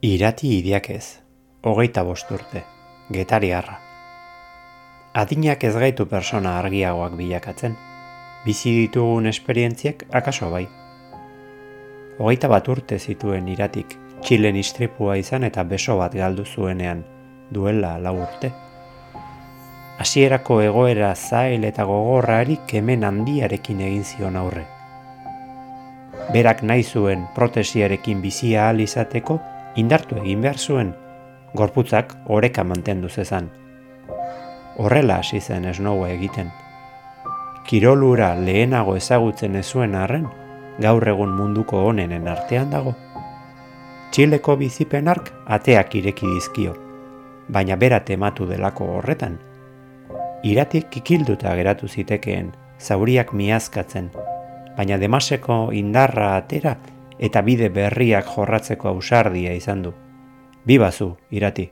Irati idiak ez, hogeita bost urte, getariarra. Adinak ez gaitu persona argiagoak bilakatzen, bizi ditugun esperientziek akaso bai. Hogeita bat urte zituen iratik, txilen istripua izan eta beso bat galdu zuenean, duela lau urte. Hasierako egoera zail eta gogorrari kemen handiarekin egin zion aurre. Berak nahi zuen protesiarekin bizia ahal izateko, indartu egin behar zuen, gorputzak oreka mantendu zezan. Horrela hasi zen esnoua egiten. Kirolura lehenago ezagutzen ez zuen arren, gaur egun munduko onenen artean dago. Txileko bizipenark ateak ireki dizkio, baina bera tematu delako horretan. Iratik kikilduta geratu zitekeen, zauriak miazkatzen, baina demaseko indarra atera eta bide berriak jorratzeko ausardia izan du. Bibazu, irati.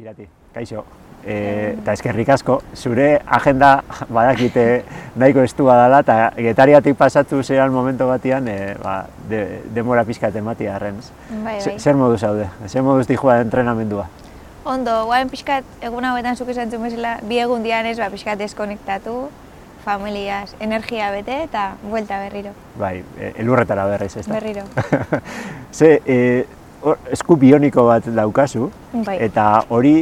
Irati, kaixo. E, eta eskerrik asko, zure agenda badakite nahiko estua dela eta getariatik pasatu zean momento batian e, ba, de, demora pixka tematia arren. Bai, bai. Zer moduz haude? Zer moduz dihua entrenamendua? Ondo, guain pixkat, egun hauetan zuk esan zuen bezala, bi egun dian ez, ba, pixkat deskonektatu, familiaz, energia bete eta buelta berriro. Bai, e, elurretara berriz, ez da? Berriro. Ze, e, hor, esku bioniko bat daukazu, Bai. eta hori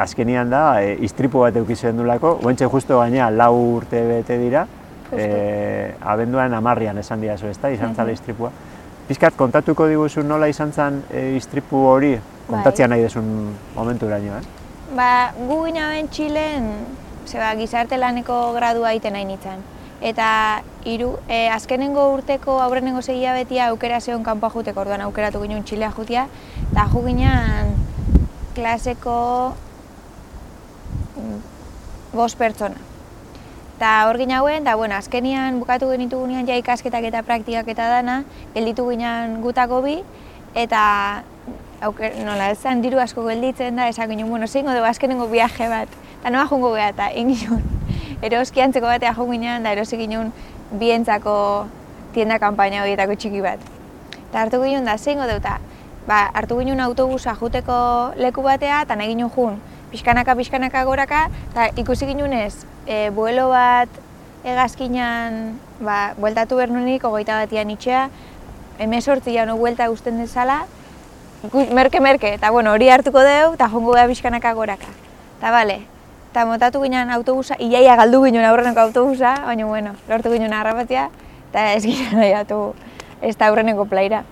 azkenian da, e, istripu bat eukizen dulako, guentxe justo gaina lau urte bete dira, Justo. e, abenduan amarrian esan diazu, ez da, izan zala istripua. Pizkat, kontatuko diguzu nola izan zen e, istripu hori, kontatzea nahi desun momentu eraino, eh? Ba, gu gina ben Txilen, zeba, gizarte laneko gradua egiten nahi nintzen. Eta hiru, e, azkenengo urteko aurrenengo segia betia aukera zeon kanpoa juteko, orduan aukeratu ginen Txilea jutia, eta ju ginen klaseko bost pertsona. Eta hor ginen hauen, eta bueno, azkenian bukatu genitugu nian ja ikasketak eta praktikak eta dana, gelditu ginen gutako bi, eta auker, nola, zen diru asko gelditzen da, esak ginen, bueno, zeingo dugu azkenengo viaje bat, eta noa jungo geha, eta egin eroski antzeko batea jo ginen, da erosi ginen bientzako tienda kanpaina horietako txiki bat. Eta hartu ginen da, zeingo dugu, eta ba, hartu ginen autobusa juteko leku batea, eta nahi ginen jun, pixkanaka, pixkanaka goraka, eta ikusi ginen ez, e, buelo bat egazkinan, ba, bueltatu behar nunik, ogeita batian itxea, emezortzi jauno buelta usten dezala, merke-merke, eta bueno, hori hartuko deu, eta jongo beha pixkanaka goraka. Eta bale, eta motatu ginen autobusa, iaia galdu ginen aurreneko autobusa, baina bueno, lortu ginen harrapatia, eta ez ginen nahiatu ez da aurreneko plaira.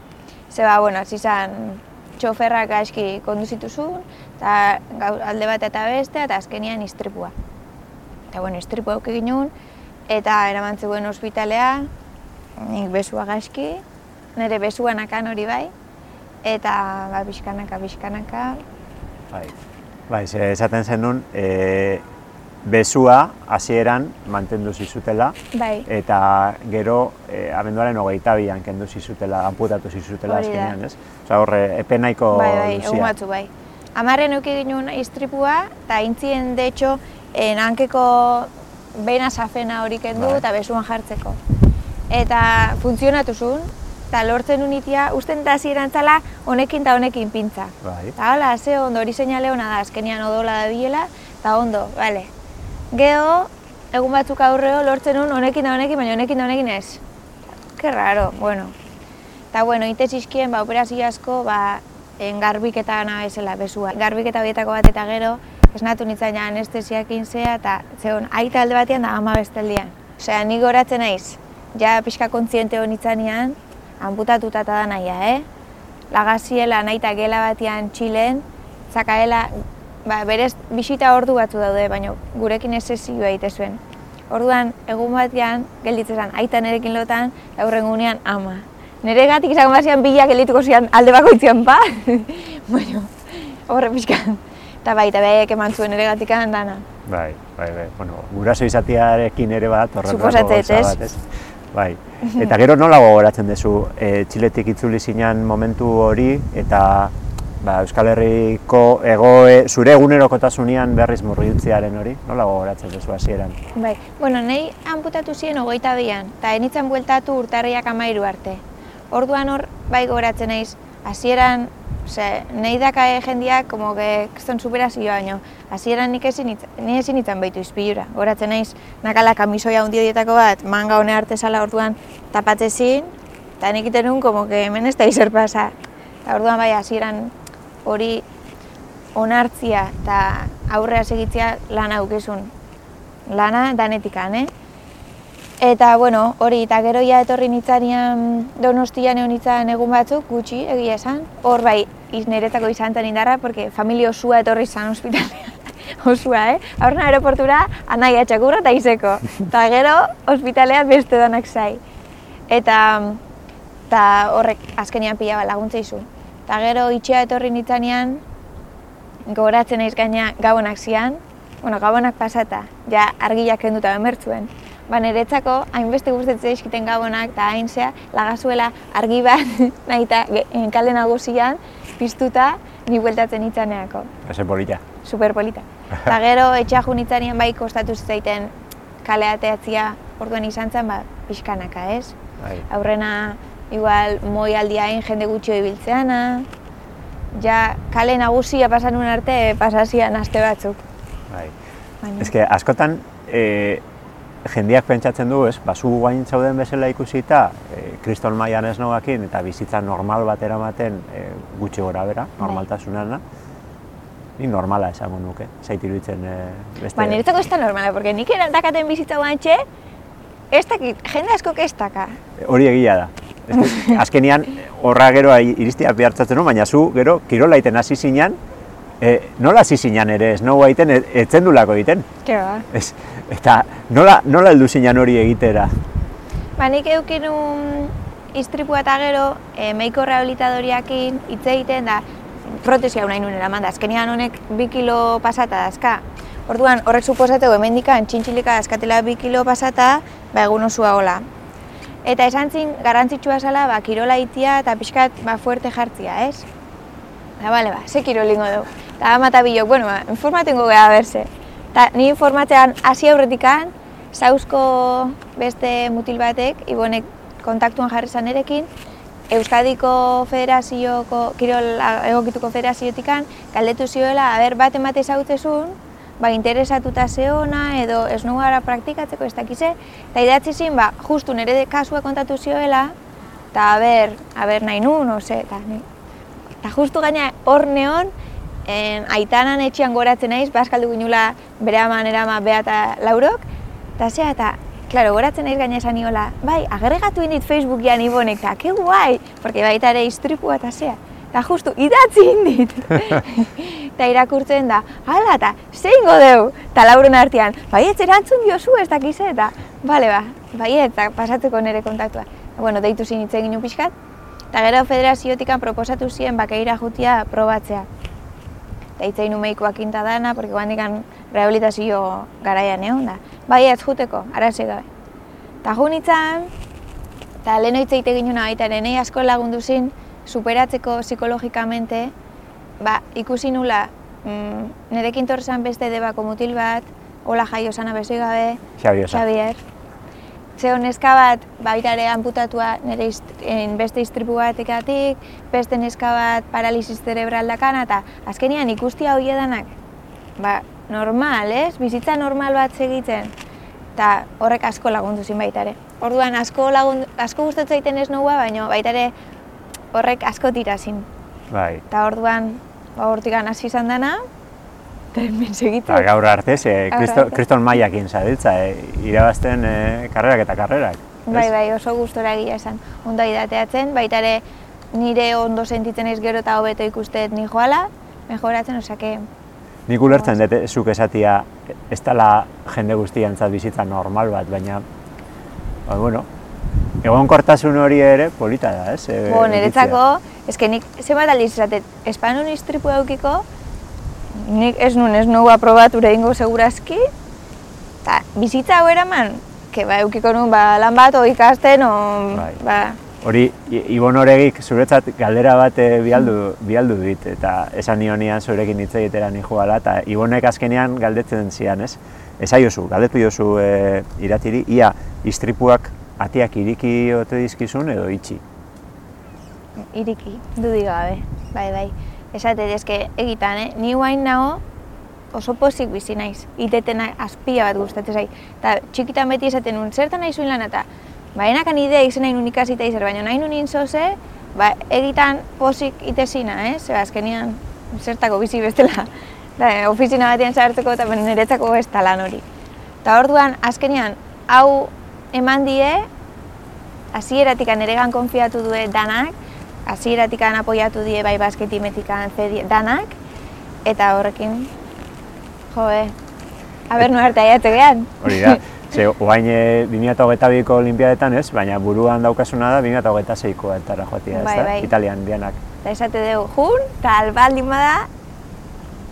Zeba, bueno, hasi zan txoferrak aski konduzitu zuen, eta alde bat eta beste, eta azkenian istripua. Eta bueno, istripua auke ginen, eta eraman zegoen ospitalea, nik besua gaizki, nire besuan akan hori bai, eta ba, pixkanaka, pixkanaka, Bai, bai ze esaten zenun, e, bezua hasieran mantendu zizutela, bai, eta gero e, abenduaren hogeita bian kendu zizutela, amputatu zizutela Hori azkenean, ez? Osa horre, epe nahiko bai, bai, egun batzu bai. Amarren euki ginen istripua, eta intzien, de hecho, en hankeko bena safena hori kendu Bai. eta besuan jartzeko. Eta funtzionatu zuen, eta lortzen unitia, usten da hasieran zala honekin eta honekin pintza. Bai, Eta hola, ze ondo, hori seinale hona da, azkenian odola da bilela, eta ondo, bale. Geo, egun batzuk aurreo lortzen nun honekin da honekin, baina honekin da honekin ez. Ke raro, bueno. Eta bueno, ite zizkien, ba, operazio asko, ba, en garbiketa gana bezala, bezua. Garbiketa horietako bat eta gero, esnatu nintzen ja anestesiakin zea, eta zeon, aita alde batean da ama besteldian. Osea, ni goratzen naiz, ja pixka kontziente honitzanean, amputatuta eta da nahia, eh? lagaziela naita gela batean Txilen, zakaela, ba, berez bisita ordu batzu daude, baina gurekin ez sesioa egite zuen. Orduan, egun batean, gelditzen zen, aita nerekin lotan, eta hurrengo unean ama. Nere gatik izango bazian bila geldituko zian alde bakoitzean pa, baina horre pixkan. Eta bai, eta behek eman zuen nere dana. bai, bai, bai. Bueno, guraso izatearekin ere bat, gauza ez? bat, ez? Bai. Eta gero nola gogoratzen duzu, e, txiletik itzuli zinan momentu hori, eta ba, Euskal Herriko egoe, zure egunerokotasunean berriz murgiltzearen hori, nola gogoratzen duzu hasieran? Bai, bueno, nahi amputatu ziren hogeita bian, eta enitzen bueltatu urtarriak amairu arte. Orduan hor, bai gogoratzen naiz, hasieran, ose, nahi daka jendiak, como que kriston superazioa baino, hasieran nik ezin ni ezin itzan baitu izpilura. Gogoratzen naiz, nakala kamisoia hundi horietako bat, manga hone arte sala orduan tapatzezin, eta nik iten como que hemen ez da izer pasa. Eta orduan bai, hasieran hori onartzia eta aurrea segitzea lana aukezun. Lana danetikan, eh? Eta, bueno, hori, eta gero ja etorri nitzanean donostian egon nitzan egun batzuk, gutxi, egia esan. Hor bai, niretzako izan zen indarra, porque familia osua etorri zan ospitalean. osua, eh? Aurren aeroportura, anaia txakurra eta izeko. Eta gero, ospitalean beste danak zai. Eta, eta horrek azkenean pila bat laguntza izu. Eta gero itxea etorri nitzanean, gogoratzen naiz gaina gabonak zian, bueno, gabonak pasata, ja argiak kenduta bemertzuen. Ba, niretzako hainbeste gustatzen zaizkiten gabonak eta hain zea, lagazuela argi bat nahi eta kale nagusian piztuta ni bueltatzen itzaneako. Ese polita. Super polita. Eta gero etxea jo nitzanean bai kostatu zitzaiten kale ateatzia orduan izan zen, ba, pixkanaka, ez? Bai. Aurrena, igual, moi aldiain jende gutxio ibiltzeana, ja kale nagusia pasan arte pasazian aste batzuk. Bai. Baina, Ez que askotan e, jendiak pentsatzen du, ez, ba, zu guain zauden bezala ikusita, e, kriston mailan ez nogakin, eta bizitza normal bat eramaten e, gutxi gora bera, normaltasunana, ni normala esango nuke, zait iruditzen e, beste... ba, niretzako ez da normala, porque nik erantakaten bizitza guantxe, ez dakit, jende askok ez daka. Hori egia da. Azkenian horra gero iristia behartzatzen du, baina zu gero kirolaiten hasi zinean, e, nola hasi zinean ere, ez nogu egiten, e- etzen dulako egiten. Ke ba. Ez, eta nola, nola heldu zinean hori egitera? Ba, nik eukin un istripua eta gero, e, meiko rehabilitadoriakin hitz egiten da, protesia nahi nuen eraman da, azkenean honek bi kilo pasata dazka. Orduan, horrek suposateu hemendikan txintxilika dazkatela bi kilo pasata, ba, egun osua hola. Eta esan zin, garrantzitsua zala, ba, kirola itia eta pixkat ba, fuerte jartzia, ez? Da, bale, ba, ze kirolingo dugu. Eta amata bilok, bueno, ba, informatengo gara berse. Eta ni informatzean hasi aurretikan, zauzko beste mutil batek, ibonek kontaktuan jarri zan erekin, Euskadiko Federazioko, Kirol Egokituko Federaziotikan, galdetu zioela, aber bat emate zautzezun, ba, interesatuta zeona edo ez nu gara praktikatzeko ez dakize, eta idatzi zin, ba, justu nire kasua kontatu zioela, eta aber, aber nahi nun, ose, eta ni. Eta justu gaina hor neon, en, aitanan etxean goratzen naiz, baskaldu ginula bere aman, erama, bea eta laurok, eta zea, eta, Claro, goratzen naiz gaina esan niola, bai, agregatu indit Facebookian ibonek, eta, ke guai, porque baita ere istripua eta zea. Eta justu, idatzi indit. eta irakurtzen da, hala, eta zeingo deu, eta lauren artean, baiet erantzun diozu ez dakize, eta, bale ba, baiet, eta pasatzeko nire kontaktua. Bueno, deitu zin hitz egin pixkat, eta gero federaziotikan proposatu ziren bakeira jutia probatzea. Eta hitz egin umeikoak inta dana, porque guandikan rehabilitazio garaian egon da. Bai, ez juteko, arazi gabe. Eta jo nintzen, eta lehen hitz egite ginen baita ere, nahi asko lagundu zin, superatzeko psikologikamente, ba, ikusi nula, mm, nirekin torzan beste debako mutil bat, hola jaio sana bezoi gabe, Osa. Xavier. Zeo neska bat, baita ere amputatua nire en, beste istripu batekatik, beste neska bat paralisis cerebral dakana, eta azkenian ikustia hori edanak, ba, normal, ez? Bizitza normal bat segitzen. Eta horrek asko lagundu zin baita ere. Orduan asko lagundu, asko gustatzen zaiten ez noua, baina baita ere horrek asko tira zin. Bai. Eta orduan, ba, hortikan hasi izan dana, segitzen. Eta gaur arte, ze, Gaur arte. kriston maiakin zabiltza, e, irabazten e, karrerak eta karrerak. Bai, bai, oso gustora egia esan. Ondo idateatzen, baita ere nire ondo sentitzen ez gero eta hobeto ikusteet ni joala, mejoratzen, osake, Nik ulertzen dut, eh, zuk esatia, ez dela jende guztientzat bizitza normal bat, baina, ba, bueno, egonkortasun hori ere polita da, ez? e, Bo, edukitzea. niretzako, eske nik zenbat aldiz esatet, espanun istripu eukiko, nik ez nun ez nugu aprobatu egingo segurazki, eta bizitza hau eraman, que ba, eukiko nun ba, lan bat, o ikasten, o, Bai. ba, Hori, Ibon Oregik zuretzat galdera bat eh, bialdu, bialdu dit, eta esan nionian zurekin hitz egitera ni joala, eta Ibonek azkenean galdetzen zian, ez? Esaiozu, galdetu jozu e, iratiri, ia istripuak atiak iriki ote dizkizun edo itxi. iriki, dudik gabe, bai, bai. Esate, eske egitan, eh? ni guain nago oso pozik bizi naiz. Itetena azpia bat gustatzen zait. Eta txikitan beti esaten nun, zertan nahi zuen lan eta baenakan idea izen nahi nun ikasi eta izer, baina nahi nun inzoze, ba, egitan pozik itezina, eh? Zer azkenian zertako bizi bestela. Da, ofizina batean sartzeko eta niretzako ez da lan hori. Eta orduan, azkenean, hau eman die, hasieratik neregan konfiatu due danak, hasieratik apoiatu die bai basketimetik zedi danak, eta horrekin, joe, aber nu arte aiatu gehan. Hori da, ze oain e, 2022ko olimpiadetan ez, baina buruan daukasuna da 2026ko etara joatia, ez Bai, da? bai. Italian dianak. Eta esate dugu, jun, eta albaldin bada,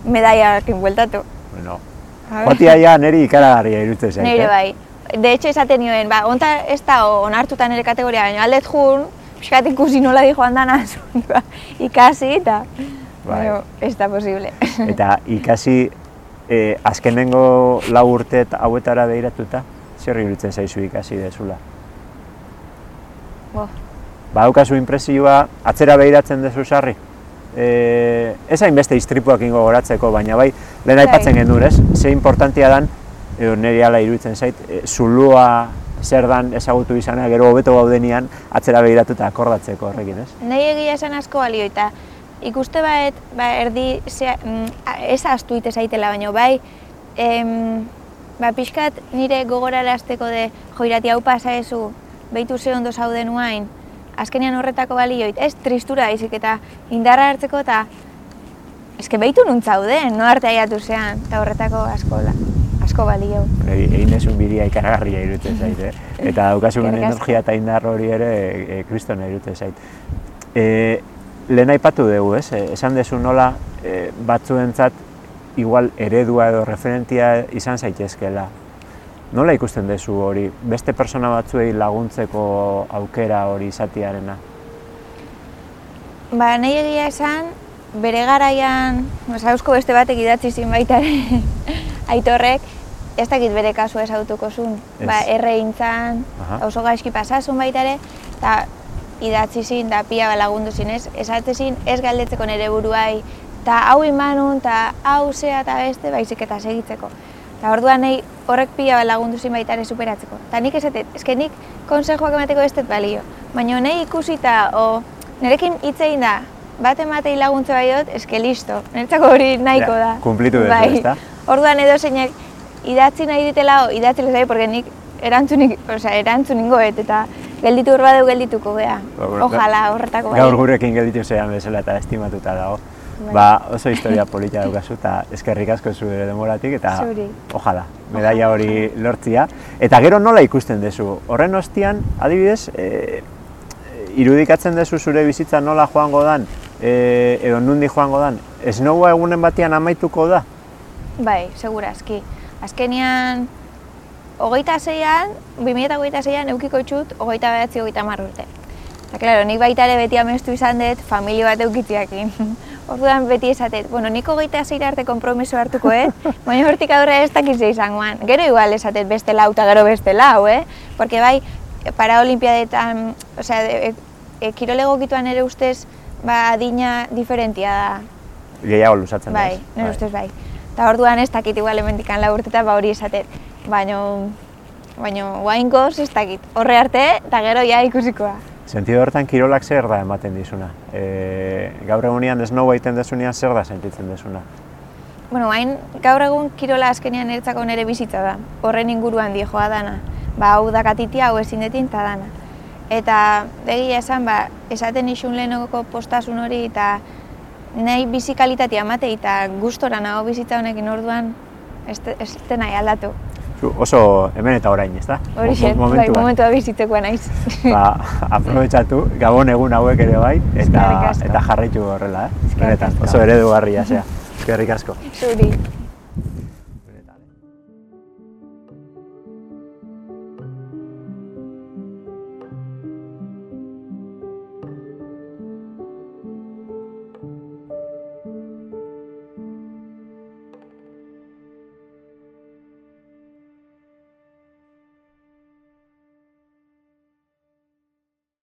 medaiakin bueltatu. Bueno, joatia ja niri ikaragarria irutzen zait, Nire eh? bai. De hecho, esaten nioen, ba, onta ez da onartuta nire kategoria, baina aldet jun, pixkat ikusi nola di joan dana, ba, ikasi, eta Bai. bueno, ez da posible. Eta ikasi e, azkenengo lau urte hauetara behiratuta, zer irutzen zaizu ikasi dezula? Bo, Badaukazu impresioa, atzera behiratzen dezu sarri? E, ez hainbeste istripuak ingo goratzeko, baina bai, lehen Bai. aipatzen genuen, ez? Ze importantia dan, edo niri hala iruditzen zait, e, zulua zer dan ezagutu izana, gero hobeto gaudenian atzera behiratuta akordatzeko horrekin, ez? nahi egia esan asko balio eta ikuste baet, ba, erdi zea, mm, ez ahaztu ite zaitela, baina bai, em, ba, pixkat nire gogorarazteko de joirati hau pasa ezu, behitu ze ondo zauden uain, azkenean horretako balioit, ez tristura izik eta indarra hartzeko eta eske behitu nuntzauden, no arte aiatu zean, eta horretako asko, la, asko balio. Egi- Egin dezun bidia ikaragarria iruditzen zait, eh? Eta daukasun energia eta indar hori ere e, kristona iruditzen zait. E, lehen aipatu dugu, ez? Esan dezu nola e, batzuentzat igual eredua edo referentia izan zaitezkela. Nola ikusten duzu hori, beste persona batzuei laguntzeko aukera hori izatiarena? Ba, nahi egia esan, bere garaian, oza, eusko beste batek idatzi zin baita ere, aitorrek, ez dakit bere kasu ez autuko zuen. Ez. Ba, erreintzan, Aha. oso gaizki pasasun baita ere, eta idatzi zin, da pia lagundu zin, ez? Esatze zin, ez galdetzeko nire buruai, eta hau imanun, eta hau zea eta beste, baizik eta segitzeko. Eta orduan nahi horrek pila bat lagundu zin baita ere superatzeko. Eta nik esatet, eske nik konsejoak emateko ez dut balio. Baina nahi ikusita, o nirekin hitz egin da, bat ematei laguntze bai dut, eske listo. Niretzako hori nahiko da. kumplitu duzu, bai. ezta? Orduan edo zeinek idatzi nahi ditela, o, idatzi lezai, porque nik erantzunik, osea, erantzun ingoet, eta gelditu hor badeu geldituko bea. Ba, Ojala horretako bai. Gaur gurekin gelditu zean bezala eta estimatuta dago. Bai. Ba, oso historia polita daukazu eta eskerrik asko zure demoratik eta Zuri. ojala, medaia hori lortzia. Eta gero nola ikusten duzu? Horren ostian, adibidez, e, irudikatzen duzu zure bizitza nola joango dan, e, edo nundi joango dan, esnoua egunen batean amaituko da? Bai, segurazki. Azkenian, hogeita zeian, 2008 zeian eukiko txut, hogeita behatzi, hogeita hamar urte. Eta, klaro, nik baita ere beti amestu izan dut familia bat eukitziakin. Orduan beti esatet, bueno, nik hogeita zeira arte kompromiso hartuko, eh? Baina hortik aurre ez dakit ze izangoan. Gero igual esatet beste lau eta gero beste lau, eh? Porque bai, para olimpiadetan, osea, e, e, kirole egokituan ere ustez, ba, adina diferentia da. Gehiago luzatzen da. Bai, nire ustez bai. Eta orduan ez dakit igual hemendikan lau urteta ba hori esatet. Baina, baina guainkoz ez dakit. Horre arte, eta gero ja ikusikoa. Sentido hortan kirolak zer da ematen dizuna? E, gaur egunean desnoua egiten dezunean zer da sentitzen dezuna? Bueno, hain gaur egun kirola azkenean niretzako nire bizitza da. Horren inguruan di joa dana. Ba, hau dakatitia, hau ezin detin, eta dana. Eta begia esan, ba, esaten isun lehenoko postasun hori, eta nahi bizi kalitatea emate, eta gustora nago bizitza honekin orduan, ez, ez nahi aldatu. Oso hemen eta orain, ez da? Hori bai, momentua bizitzekoa naiz. ba, aprobetsatu, gabon egun hauek ere bai, eta, eta jarraitu horrela, eh? Benetan, oso eredugarria, zea. Eskerrik asko. Zuri.